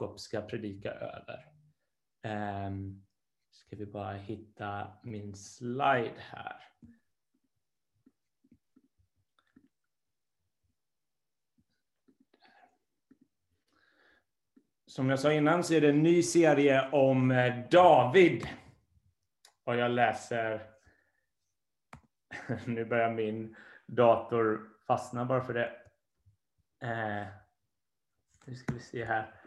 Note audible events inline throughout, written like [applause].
Jakob ska predika över. Um, ska vi bara hitta min slide här. Som jag sa innan så är det en ny serie om eh, David. Och jag läser... [laughs] Nu börjar min dator fastna bara för det. Eh, nu ska vi se här.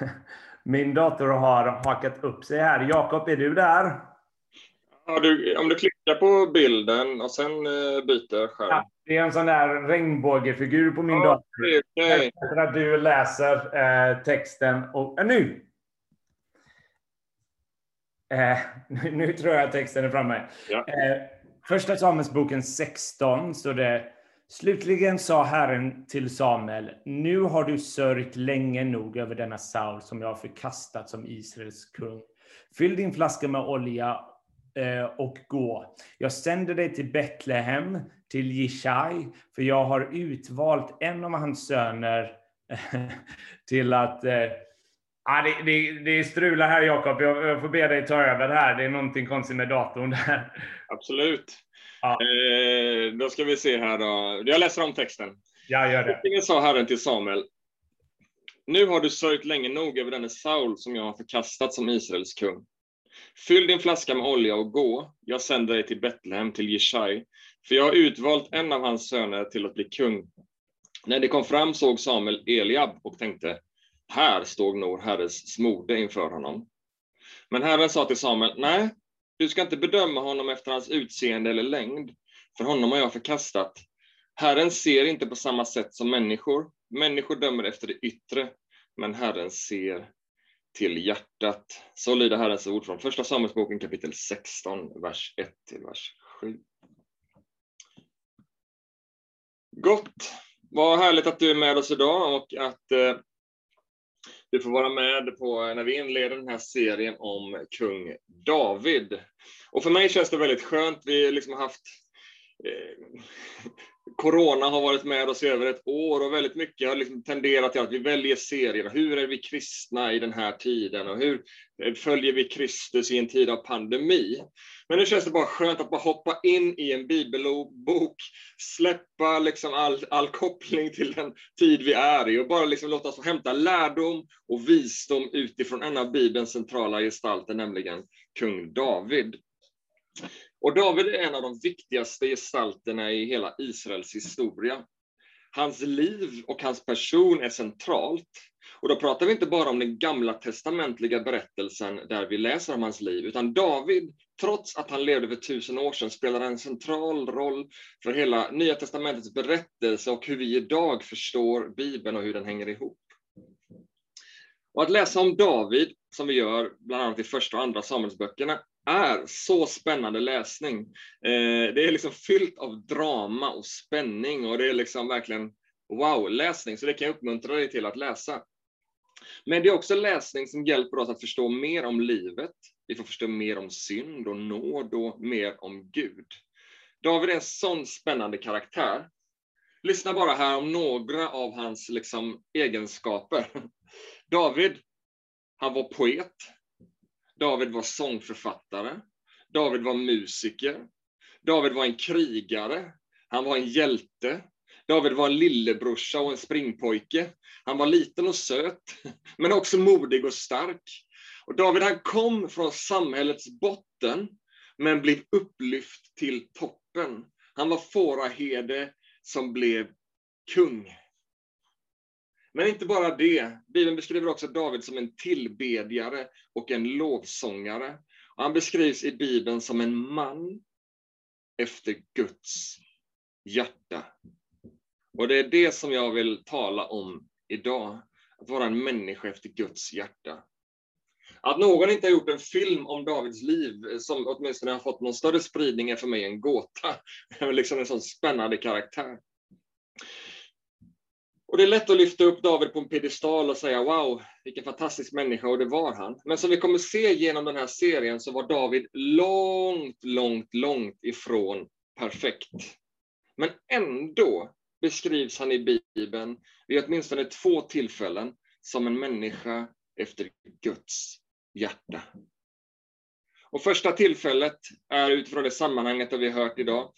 [laughs] Min dator har hakat upp sig här. Jakob, är du där? Ja, du, om du klickar på bilden och sen eh, byter skärm. Ja, det är en sån där regnbågefigur på min ja, dator. Okay. Efter att du läser eh, texten. Och, äh, nu! Eh, nu tror jag att texten är framme. Ja. Eh, första Samuelsboken 16 så det Slutligen sa Herren till Samuel, nu har du sörjt länge nog över denna Saul som jag har förkastat som Israels kung. Fyll din flaska med olja eh, och gå. Jag sänder dig till Betlehem, till Jishai, för jag har utvalt en av hans söner [laughs] till att eh, ah, det, det, det strular här Jakob, jag, jag får be dig ta över här. Det är någonting konstigt med datorn där. Absolut. Ja. Eh, då ska vi se här då. Jag läser om texten. Ja, gör det. Ingen sa Herren till Samuel. Nu har du sörjt länge nog över denne Saul som jag har förkastat som Israels kung. Fyll din flaska med olja och gå. Jag sänder dig till Betlehem, till Jeshai, för jag har utvalt en av hans söner till att bli kung. När det kom fram såg Samuel Eliab och tänkte, här stod nog Herres smorde inför honom. Men Herren sa till Samuel, nej, du ska inte bedöma honom efter hans utseende eller längd, för honom har jag förkastat. Herren ser inte på samma sätt som människor. Människor dömer efter det yttre, men Herren ser till hjärtat. Så lyder Herrens ord från Första Samuelsboken kapitel 16, vers 1 till vers 7. Gott! Vad härligt att du är med oss idag och att eh, du får vara med på när vi inleder den här serien om kung David. Och för mig känns det väldigt skönt. Vi har liksom haft eh, Corona har varit med oss i över ett år och väldigt mycket har liksom tenderat till att vi väljer serier. Hur är vi kristna i den här tiden och hur följer vi Kristus i en tid av pandemi? Men nu känns det bara skönt att bara hoppa in i en bibelbok, släppa liksom all, all koppling till den tid vi är i och bara liksom låta oss få hämta lärdom och visdom utifrån en av Bibelns centrala gestalter, nämligen kung David. Och David är en av de viktigaste gestalterna i hela Israels historia. Hans liv och hans person är centralt. Och då pratar vi inte bara om den gamla testamentliga berättelsen där vi läser om hans liv, utan David, trots att han levde för tusen år sedan, spelar en central roll för hela Nya testamentets berättelse och hur vi idag förstår Bibeln och hur den hänger ihop. Och att läsa om David, som vi gör bland annat i första och andra Samuelsböckerna, är så spännande läsning. Eh, det är liksom fyllt av drama och spänning och det är liksom verkligen wow-läsning, så det kan jag uppmuntra dig till att läsa. Men det är också läsning som hjälper oss att förstå mer om livet. Vi får förstå mer om synd och nåd och mer om Gud. David är en sån spännande karaktär. Lyssna bara här om några av hans liksom, egenskaper. [laughs] David, han var poet, David var sångförfattare. David var musiker. David var en krigare. Han var en hjälte. David var en lillebrorsa och en springpojke. Han var liten och söt, [laughs] men också modig och stark. Och David han kom från samhällets botten, men blev upplyft till toppen. Han var fåraherde som blev kung. Men inte bara det. Bibeln beskriver också David som en tillbedjare och en lovsångare. Och han beskrivs i Bibeln som en man efter Guds hjärta. Och det är det som jag vill tala om idag. Att vara en människa efter Guds hjärta. Att någon inte har gjort en film om Davids liv som åtminstone har fått någon större spridning är för mig en gåta. [laughs] liksom en sån spännande karaktär. Och det är lätt att lyfta upp David på en piedestal och säga wow, vilken fantastisk människa, och det var han. Men som vi kommer se genom den här serien så var David långt, långt, långt ifrån perfekt. Men ändå beskrivs han i Bibeln vid åtminstone två tillfällen som en människa efter Guds hjärta. Och första tillfället är utifrån det sammanhanget där vi har hört idag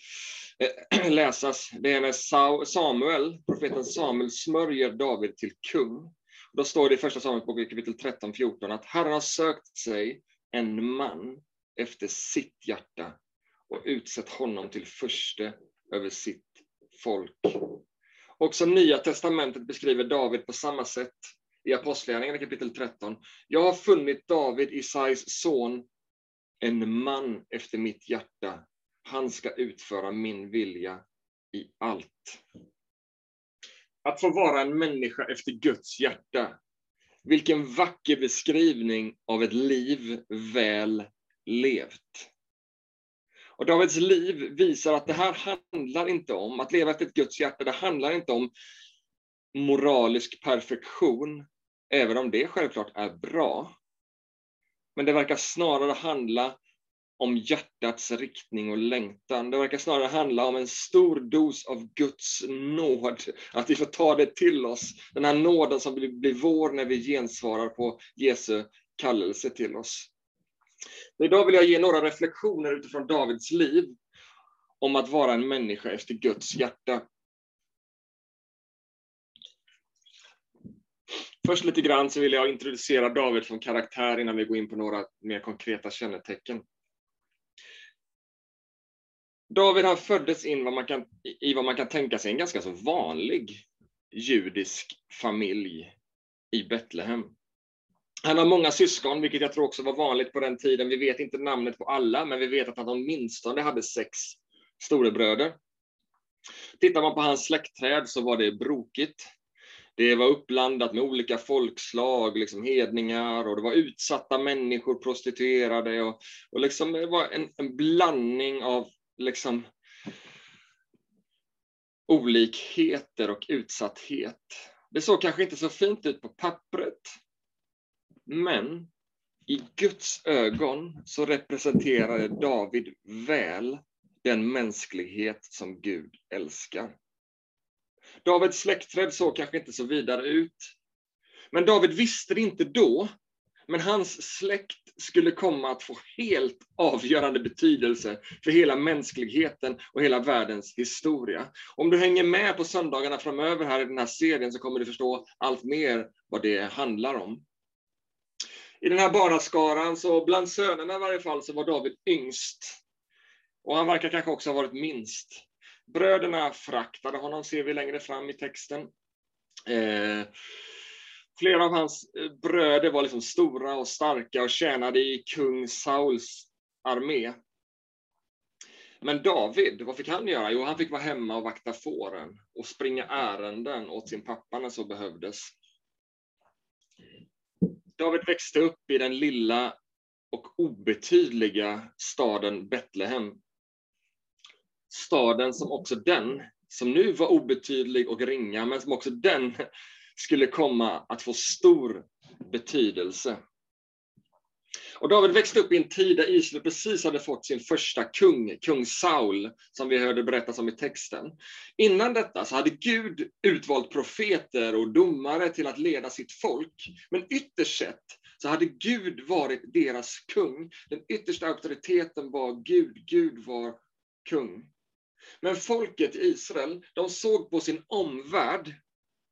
eh, [clears throat] läsas. Det är när Samuel, profeten Samuel, smörjer David till kung. Då står det i första Samuelsboken kapitel 13-14 att Herren har sökt sig en man efter sitt hjärta och utsett honom till förste över sitt folk. Också Nya testamentet beskriver David på samma sätt i Apostlagärningarna kapitel 13. Jag har funnit David, Isais son, en man efter mitt hjärta. Han ska utföra min vilja i allt. Att få vara en människa efter Guds hjärta. Vilken vacker beskrivning av ett liv väl levt. Och Davids liv visar att det här handlar inte om att leva efter ett Guds hjärta. Det handlar inte om moralisk perfektion, även om det självklart är bra. Men det verkar snarare handla om hjärtats riktning och längtan. Det verkar snarare handla om en stor dos av Guds nåd, att vi får ta det till oss. Den här nåden som blir vår när vi gensvarar på Jesu kallelse till oss. Idag vill jag ge några reflektioner utifrån Davids liv om att vara en människa efter Guds hjärta. Först lite grann så vill jag introducera David som karaktär innan vi går in på några mer konkreta kännetecken. David han föddes in vad man kan, i vad man kan tänka sig en ganska så vanlig judisk familj i Betlehem. Han har många syskon, vilket jag tror också var vanligt på den tiden. Vi vet inte namnet på alla, men vi vet att han åtminstone hade sex storebröder. Tittar man på hans släktträd så var det brokigt. Det var uppblandat med olika folkslag, liksom hedningar, och det var utsatta människor, prostituerade, och, och liksom det var en, en blandning av liksom olikheter och utsatthet. Det såg kanske inte så fint ut på pappret, men i Guds ögon så representerade David väl den mänsklighet som Gud älskar. Davids släktträd såg kanske inte så vidare ut. Men David visste det inte då, men hans släkt skulle komma att få helt avgörande betydelse för hela mänskligheten och hela världens historia. Om du hänger med på söndagarna framöver här i den här serien så kommer du förstå allt mer vad det handlar om i den här barnaskaran, så bland sönerna i varje fall, så var David yngst. Och han verkar kanske också ha varit minst. Bröderna fraktade honom, ser vi längre fram i texten. Eh, flera av hans eh, bröder var liksom stora och starka och tjänade i kung Sauls armé. Men David, vad fick han göra? Jo, han fick vara hemma och vakta fåren och springa ärenden åt sin pappa när så behövdes. David växte upp i den lilla och obetydliga staden Betlehem. Staden som också den, som nu var obetydlig och ringa, men som också den skulle komma att få stor betydelse. Och David växte upp i en tid där Israel precis hade fått sin första kung, kung Saul, som vi hörde berättas om i texten. Innan detta så hade Gud utvalt profeter och domare till att leda sitt folk. Men ytterst sett så hade Gud varit deras kung. Den yttersta auktoriteten var Gud, Gud var kung. Men folket i Israel, de såg på sin omvärld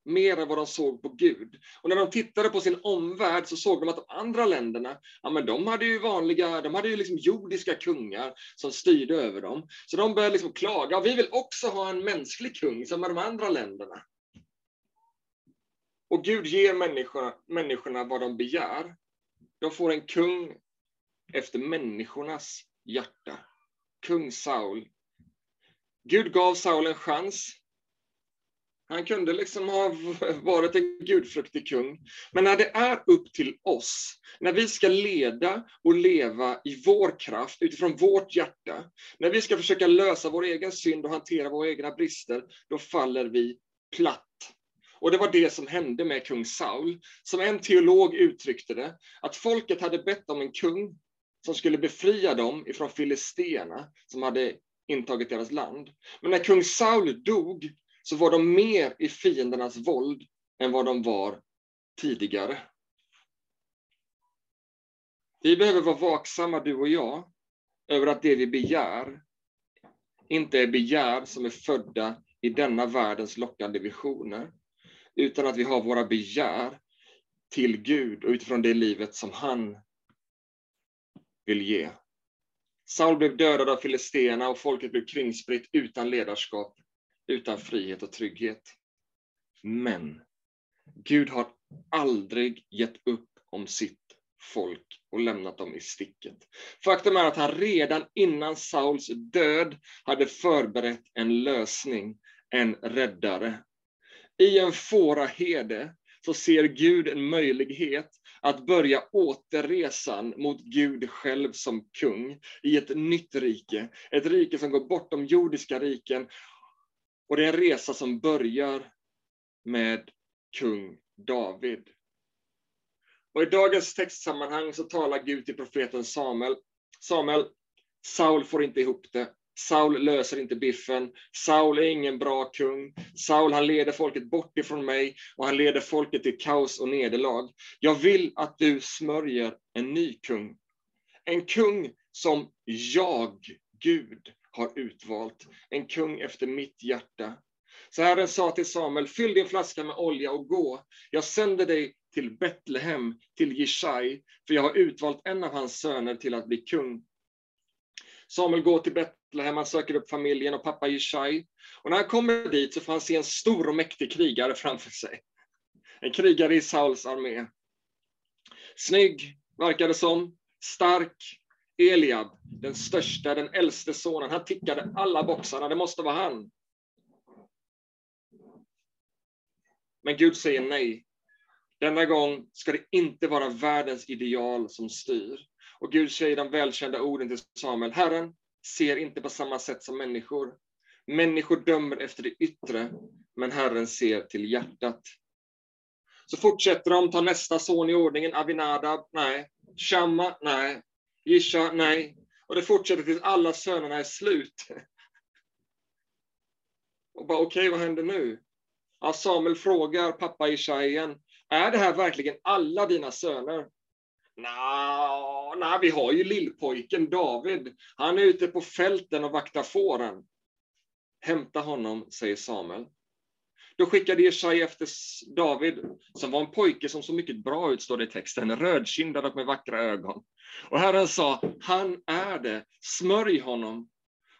mer än vad de såg på Gud. Och när de tittade på sin omvärld så såg de att de andra länderna, ja men de hade ju vanliga, de hade ju liksom jordiska kungar som styrde över dem. Så de började liksom klaga, vi vill också ha en mänsklig kung som är de andra länderna. Och Gud ger människorna, människorna vad de begär. De får en kung efter människornas hjärta. Kung Saul. Gud gav Saul en chans han kunde liksom ha varit en gudfruktig kung. Men när det är upp till oss, när vi ska leda och leva i vår kraft, utifrån vårt hjärta, när vi ska försöka lösa vår egen synd och hantera våra egna brister, då faller vi platt. Och det var det som hände med kung Saul. Som en teolog uttryckte det, att folket hade bett om en kung som skulle befria dem ifrån filisterna som hade intagit deras land. Men när kung Saul dog så var de mer i fiendernas våld än vad de var tidigare. Vi behöver vara vaksamma, du och jag, över att det vi begär inte är begär som är födda i denna världens lockande visioner, utan att vi har våra begär till Gud och utifrån det livet som han vill ge. Saul blev dödad av filisterna och folket blev kringspritt utan ledarskap, utan frihet och trygghet. Men Gud har aldrig gett upp om sitt folk och lämnat dem i sticket. Faktum är att han redan innan Sauls död hade förberett en lösning, en räddare. I en fåraherde så ser Gud en möjlighet att börja återresan mot Gud själv som kung i ett nytt rike. Ett rike som går bortom jordiska riken. Och det är en resa som börjar med kung David. Och I dagens textsammanhang så talar Gud till profeten Samuel. Samuel, Saul får inte ihop det. Saul löser inte biffen. Saul är ingen bra kung. Saul han leder folket bort ifrån mig och han leder folket till kaos och nederlag. Jag vill att du smörjer en ny kung. En kung som jag, Gud, har utvalt. En kung efter mitt hjärta. Så Herren sa till Samuel, fyll din flaska med olja och gå. Jag sänder dig till Betlehem, till Jishai, för jag har utvalt en av hans söner till att bli kung. Samuel går till Betlehem, han söker upp familjen och pappa Jishai. Och när han kommer dit så får han se en stor och mäktig krigare framför sig. En krigare i Sauls armé. Snygg, verkar det som. Stark. Eliab, den största, den äldste sonen. Han tickade alla boxarna, det måste vara han. Men Gud säger nej. Denna gång ska det inte vara världens ideal som styr. Och Gud säger de välkända orden till Samuel. Herren ser inte på samma sätt som människor. Människor dömer efter det yttre, men Herren ser till hjärtat. Så fortsätter de, tar nästa son i ordningen, Avinadab, nej. Shamma, nej. Isha, nej. Och det fortsätter tills alla sönerna är slut. Och bara, okej, okay, vad händer nu? Ja, Samuel frågar pappa Ishaien, är det här verkligen alla dina söner? Nja, vi har ju lillpojken David. Han är ute på fälten och vaktar fåren. Hämta honom, säger Samuel. Då skickade Jesaja efter David, som var en pojke som såg mycket bra ut, står det i texten, rödkindad och med vackra ögon. Och Herren sa, han är det, smörj honom.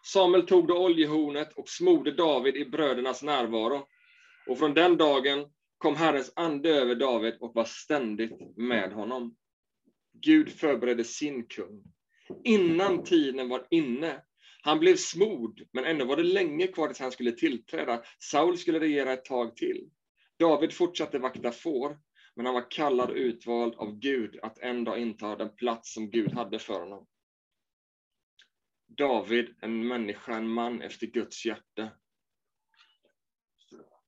Samuel tog då oljehornet och smorde David i brödernas närvaro. Och från den dagen kom Herrens ande över David och var ständigt med honom. Gud förberedde sin kung. Innan tiden var inne. Han blev smord, men ändå var det länge kvar tills han skulle tillträda. Saul skulle regera ett tag till. David fortsatte vakta får, men han var kallad och utvald av Gud att en dag inta den plats som Gud hade för honom. David, en människa, en man efter Guds hjärta.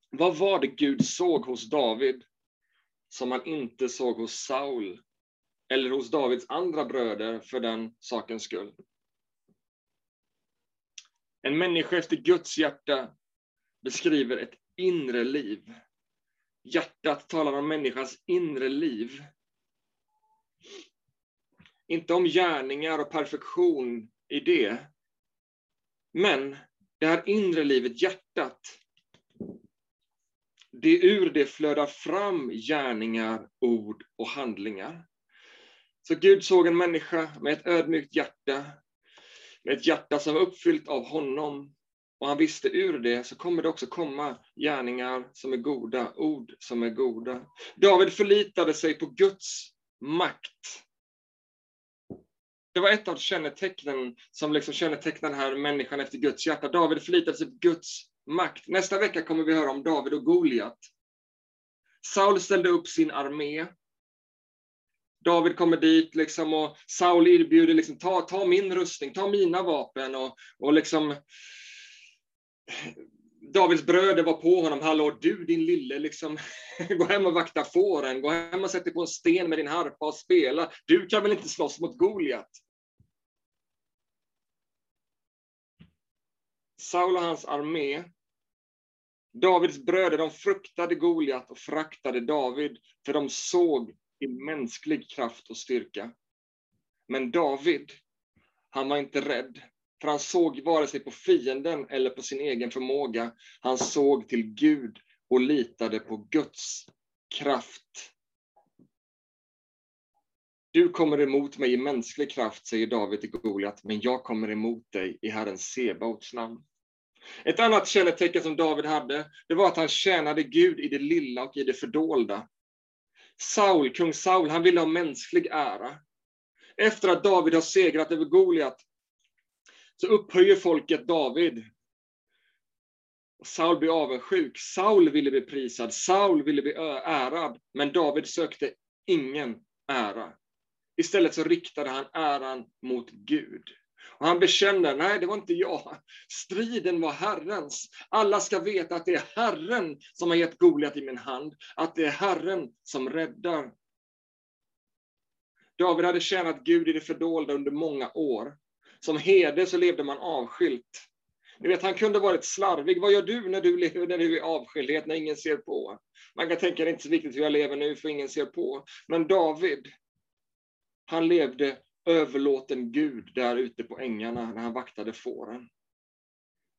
Vad var det Gud såg hos David som han inte såg hos Saul eller hos Davids andra bröder för den sakens skull? En människa efter Guds hjärta beskriver ett inre liv. Hjärtat talar om människans inre liv. Inte om gärningar och perfektion i det. Men det här inre livet, hjärtat, det ur det flödar fram gärningar, ord och handlingar. Så Gud såg en människa med ett ödmjukt hjärta, med ett hjärta som var uppfyllt av honom. Och han visste ur det så kommer det också komma gärningar som är goda, ord som är goda. David förlitade sig på Guds makt. Det var ett av kännetecknen som liksom kännetecknar den här människan efter Guds hjärta. David förlitade sig på Guds makt. Nästa vecka kommer vi höra om David och Goliat. Saul ställde upp sin armé. David kommer dit liksom och Saul erbjuder liksom, ta, ta min rustning, ta mina vapen och, och liksom Davids bröder var på honom. Hallå du din lille, liksom, [laughs] gå hem och vakta fåren. Gå hem och sätt dig på en sten med din harpa och spela. Du kan väl inte slåss mot Goliat? Saul och hans armé Davids bröder de fruktade Goliat och fraktade David, för de såg i mänsklig kraft och styrka. Men David, han var inte rädd, för han såg vare sig på fienden eller på sin egen förmåga. Han såg till Gud och litade på Guds kraft. Du kommer emot mig i mänsklig kraft, säger David till Goliat, men jag kommer emot dig i Herren Sebaots namn. Ett annat kännetecken som David hade, det var att han tjänade Gud i det lilla och i det fördolda. Saul, kung Saul, han ville ha mänsklig ära. Efter att David har segrat över Goliat så upphöjer folket David. Saul blir avundsjuk. Saul ville bli prisad. Saul ville bli ärad. Men David sökte ingen ära. Istället så riktade han äran mot Gud. Och han bekänner, nej det var inte jag. Striden var Herrens. Alla ska veta att det är Herren som har gett Goliat i min hand. Att det är Herren som räddar. David hade tjänat Gud i det fördolda under många år. Som herde så levde man avskilt. Ni vet, han kunde varit slarvig. Vad gör du när du lever när du är avskildhet, när ingen ser på? Man kan tänka, det är inte så viktigt hur jag lever nu, för ingen ser på. Men David, han levde överlåten Gud där ute på ängarna när han vaktade fåren.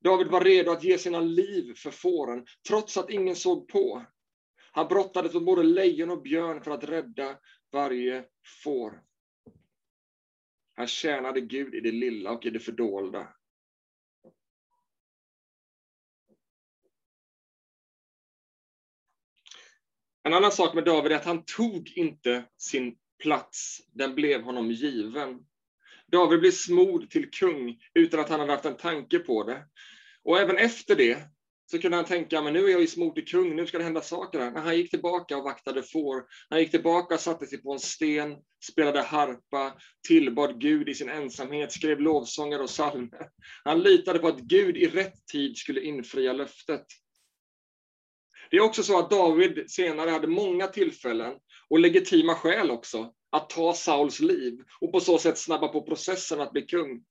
David var redo att ge sina liv för fåren, trots att ingen såg på. Han brottades med både lejon och björn för att rädda varje får. Han tjänade Gud i det lilla och i det fördolda. En annan sak med David är att han tog inte sin plats, den blev honom given. David blev smord till kung utan att han hade haft en tanke på det. Och även efter det så kunde han tänka, men nu är jag ju smord till kung, nu ska det hända saker här. Men han gick tillbaka och vaktade får, han gick tillbaka och satte sig på en sten, spelade harpa, tillbad Gud i sin ensamhet, skrev lovsånger och psalmer. Han litade på att Gud i rätt tid skulle infria löftet. Det är också så att David senare hade många tillfällen, och legitima skäl också, att ta Sauls liv och på så sätt snabba på processen att bli kung.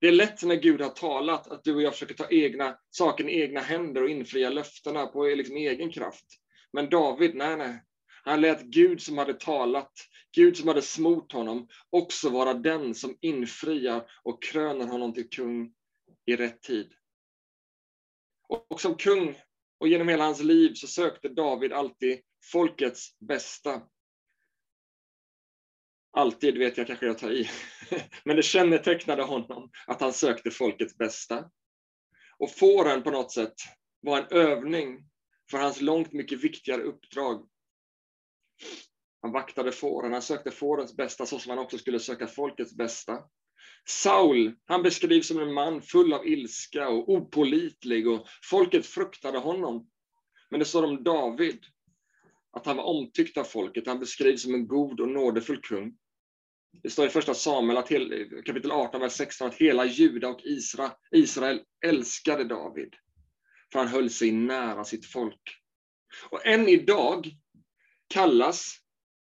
Det är lätt när Gud har talat att du och jag försöker ta egna saken i egna händer och infria löftena på liksom egen kraft. Men David, nej, nej. Han lät Gud som hade talat, Gud som hade smort honom, också vara den som infriar och kröner honom till kung i rätt tid. Och som kung och genom hela hans liv så sökte David alltid folkets bästa. Alltid vet jag kanske jag tar i, [laughs] men det kännetecknade honom att han sökte folkets bästa. Och fåren på något sätt var en övning för hans långt mycket viktigare uppdrag. Han vaktade fåren, han sökte fårens bästa så som han också skulle söka folkets bästa. Saul, han beskrivs som en man full av ilska och opolitlig och folket fruktade honom. Men det står om David, att han var omtyckt av folket. Han beskrivs som en god och nådefull kung. Det står i första Samuel, att kapitel 18, vers 16, att hela Juda och Israel, Israel älskade David, för han höll sig nära sitt folk. Och än idag kallas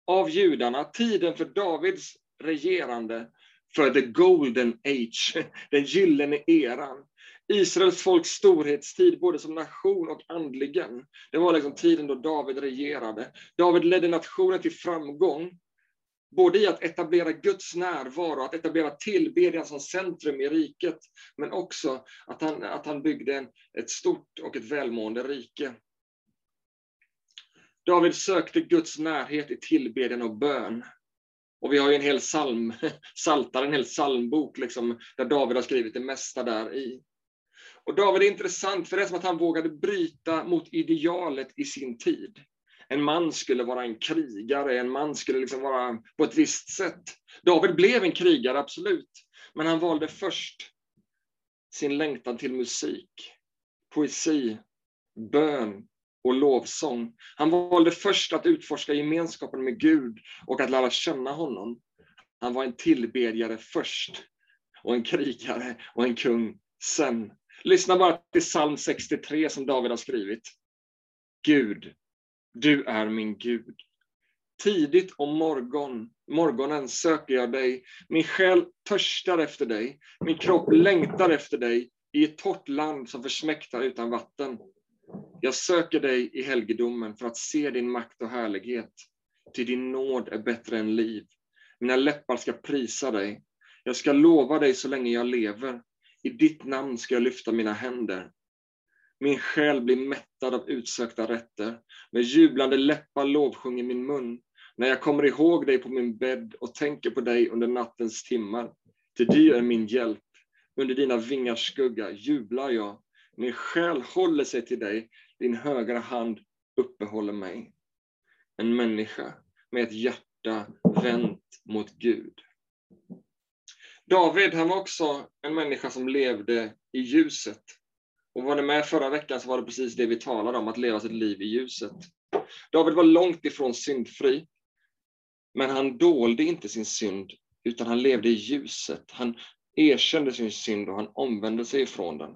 av judarna tiden för Davids regerande för the golden age, [laughs] den gyllene eran. Israels folks storhetstid, både som nation och andligen. Det var liksom tiden då David regerade. David ledde nationen till framgång, både i att etablera Guds närvaro, att etablera tillbedjan som centrum i riket, men också att han, att han byggde en, ett stort och ett välmående rike. David sökte Guds närhet i tillbedjan och bön. Och vi har ju en hel psalm, [laughs] saltar, en hel psalmbok, liksom, där David har skrivit det mesta där i. Och David är intressant, för det är som att han vågade bryta mot idealet i sin tid. En man skulle vara en krigare, en man skulle liksom vara på ett visst sätt. David blev en krigare, absolut, men han valde först sin längtan till musik, poesi, bön och lovsång. Han valde först att utforska gemenskapen med Gud och att lära känna honom. Han var en tillbedjare först och en krigare och en kung sen. Lyssna bara till psalm 63 som David har skrivit. Gud, du är min Gud. Tidigt om morgon, morgonen söker jag dig. Min själ törstar efter dig. Min kropp längtar efter dig i ett torrt land som försmäktar utan vatten. Jag söker dig i helgedomen för att se din makt och härlighet. Till din nåd är bättre än liv. Mina läppar ska prisa dig. Jag ska lova dig så länge jag lever. I ditt namn ska jag lyfta mina händer. Min själ blir mättad av utsökta rätter. Med jublande läppar lovsjunger min mun. När jag kommer ihåg dig på min bädd och tänker på dig under nattens timmar. Till du är min hjälp. Under dina vingars skugga jublar jag. Min själ håller sig till dig. Din högra hand uppehåller mig. En människa med ett hjärta vänt mot Gud. David, han var också en människa som levde i ljuset. Och var ni med förra veckan så var det precis det vi talade om, att leva sitt liv i ljuset. David var långt ifrån syndfri, men han dolde inte sin synd, utan han levde i ljuset. Han erkände sin synd och han omvände sig ifrån den.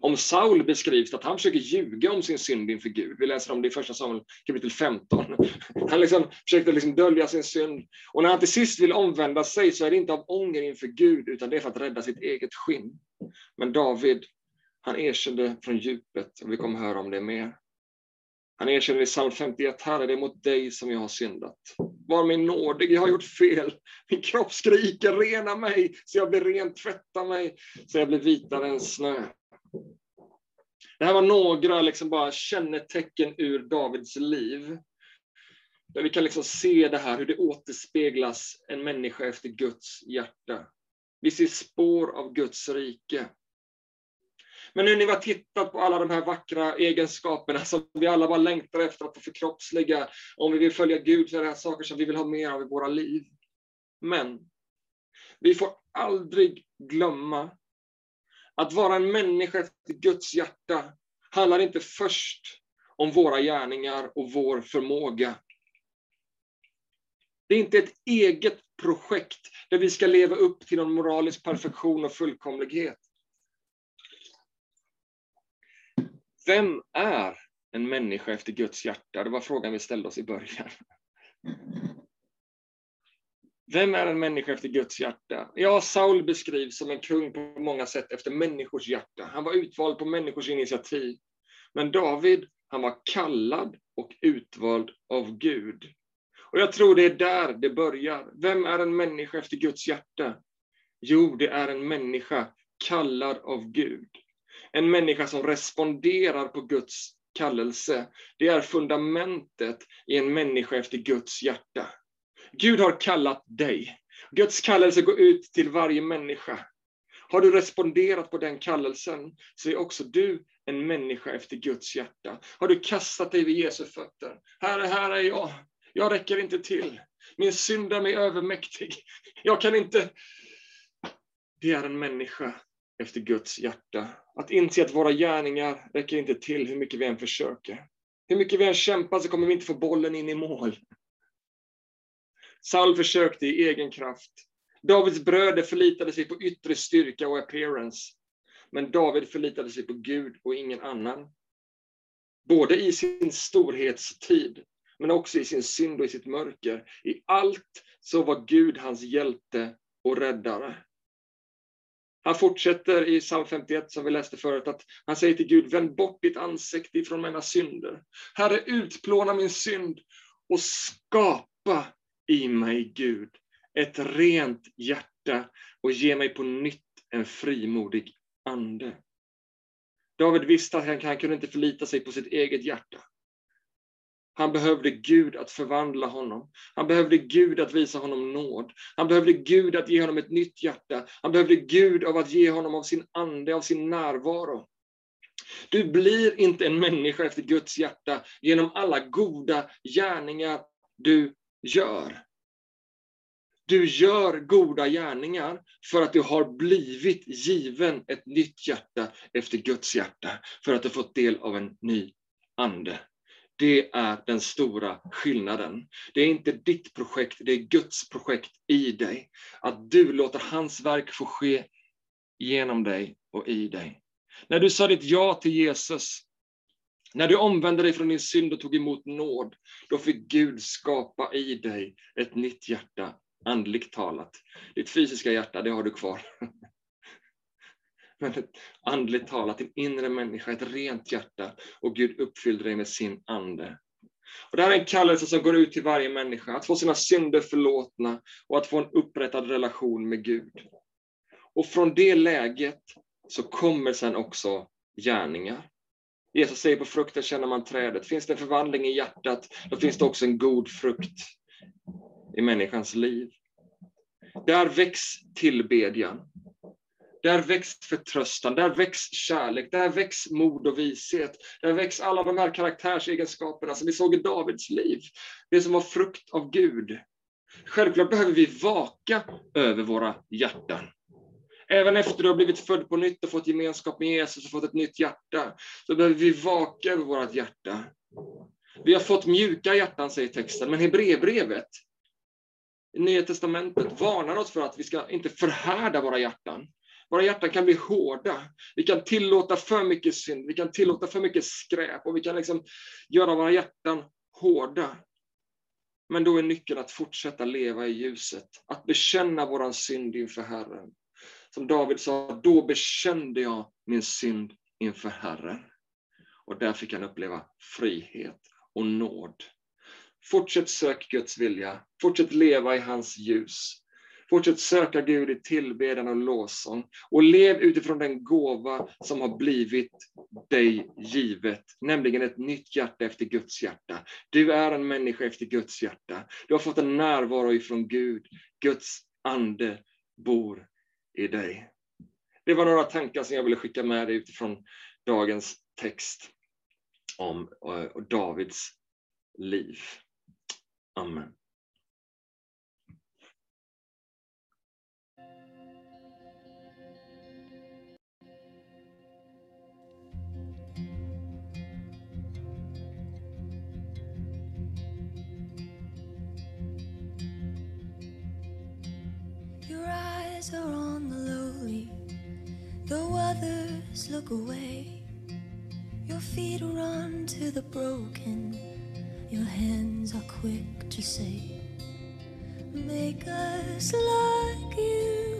Om Saul beskrivs att han försöker ljuga om sin synd inför Gud. Vi läser om det i första Samuel kapitel 15. [laughs] Han liksom försökte liksom dölja sin synd. Och när han till sist vill omvända sig så är det inte av ånger inför Gud, utan det är för att rädda sitt eget skinn. Men David, han erkände från djupet, och vi kommer höra om det mer. Han erkänner i psalm 51, Herre, det är mot dig som jag har syndat. Var mig nådig, jag har gjort fel. Min kropp skriker, rena mig, så jag blir ren, tvätta mig, så jag blir vitare än snö. Det här var några liksom bara kännetecken ur Davids liv. Där vi kan liksom se det här, hur det återspeglas en människa efter Guds hjärta. Vi ser spår av Guds rike. Men nu när vi har tittat på alla de här vackra egenskaperna [laughs] som vi alla bara längtar efter att få förkroppsliga, om vi vill följa Gud så är det här saker som vi vill ha mer av i våra liv. Men vi får aldrig glömma att vara en människa efter Guds hjärta handlar inte först om våra gärningar och vår förmåga. Det är inte ett eget projekt där vi ska leva upp till någon moralisk perfektion och fullkomlighet. Vem är en människa efter Guds hjärta? Det var frågan vi ställde oss i början. Vem är en människa efter Guds hjärta? Ja, Saul beskrivs som en kung på många sätt efter människors hjärta. Han var utvald på människors initiativ. Men David, han var kallad och utvald av Gud. Och jag tror det är där det börjar. Vem är en människa efter Guds hjärta? Jo, det är en människa kallad av Gud. En människa som responderar på Guds kallelse. Det är fundamentet i en människa efter Guds hjärta. Gud har kallat dig. Guds kallelse går ut till varje människa. Har du responderat på den kallelsen så är också du en människa efter Guds hjärta. Har du kastat dig vid Jesu fötter? Herre, här är jag. Jag räcker inte till. Min synd är mig övermäktig. Jag kan inte... Det är en människa efter Guds hjärta. Att inse att våra gärningar räcker inte till hur mycket vi än försöker. Hur mycket vi än kämpar så kommer vi inte få bollen in i mål. Saul försökte i egen kraft. Davids bröder förlitade sig på yttre styrka och appearance. Men David förlitade sig på Gud och ingen annan. Både i sin storhetstid, men också i sin synd och i sitt mörker. I allt så var Gud hans hjälte och räddare. Han fortsätter i psalm 51 som vi läste förut, att han säger till Gud, vänd bort ditt ansikte ifrån mina synder. Herre, utplåna min synd och skapa i mig, Gud, ett rent hjärta och ge mig på nytt en frimodig ande. David visste att han, han kunde inte förlita sig på sitt eget hjärta. Han behövde Gud att förvandla honom. Han behövde Gud att visa honom nåd. Han behövde Gud att ge honom ett nytt hjärta. Han behövde Gud av att ge honom av sin ande, av sin närvaro. Du blir inte en människa efter Guds hjärta genom alla goda gärningar du gör. Du gör goda gärningar för att du har blivit given ett nytt hjärta efter Guds hjärta, för att du fått del av en ny ande. Det är den stora skillnaden. Det är inte ditt projekt, det är Guds projekt i dig. Att du låter hans verk få ske genom dig och i dig. När du sa ditt ja till Jesus, när du omvände dig från din synd och tog emot nåd, då fick Gud skapa i dig ett nytt hjärta, andligt talat. Ditt fysiska hjärta, det har du kvar. [laughs] men ett andligt talat, din inre människa, ett rent hjärta och Gud uppfyllde dig med sin ande. Och det här är en kallelse som går ut till varje människa, att få sina synder förlåtna och att få en upprättad relation med Gud. Och från det läget så kommer sen också gärningar. Jesus säger på frukten känner man trädet. Finns det en förvandling i hjärtat, då finns det också en god frukt i människans liv. Där väcks tillbedjan. Där väcks förtröstan, där väcks kärlek, där väcks mod och vishet. Där väcks alla de här karaktärsegenskaperna som vi såg i Davids liv. Det som var frukt av Gud. Självklart behöver vi vaka över våra hjärtan. Även efter du har blivit född på nytt och fått gemenskap med Jesus och fått ett nytt hjärta, så behöver vi vaka över vårt hjärta. Vi har fått mjuka hjärtan, säger texten, men Hebreerbrevet, i Nya Testamentet, varnar oss för att vi ska inte förhärda våra hjärtan. Våra hjärtan kan bli hårda. Vi kan tillåta för mycket synd, vi kan tillåta för mycket skräp och vi kan liksom göra våra hjärtan hårda. Men då är nyckeln att fortsätta leva i ljuset, att bekänna vår synd inför Herren. Som David sa, då bekände jag min synd inför Herren. Och där fick han uppleva frihet och nåd. Fortsätt sök Guds vilja, fortsätt leva i hans ljus. Fortsätt söka Gud i tillbedjan och lovsång och lev utifrån den gåva som har blivit dig givet, nämligen ett nytt hjärta efter Guds hjärta. Du är en människa efter Guds hjärta. Du har fått en närvaro ifrån Gud. Guds ande bor i dig. Det var några tankar som jag ville skicka med dig utifrån dagens text om eh, Davids liv. Amen. Look away. Your feet run to the broken, your hands are quick to say, Make us like you.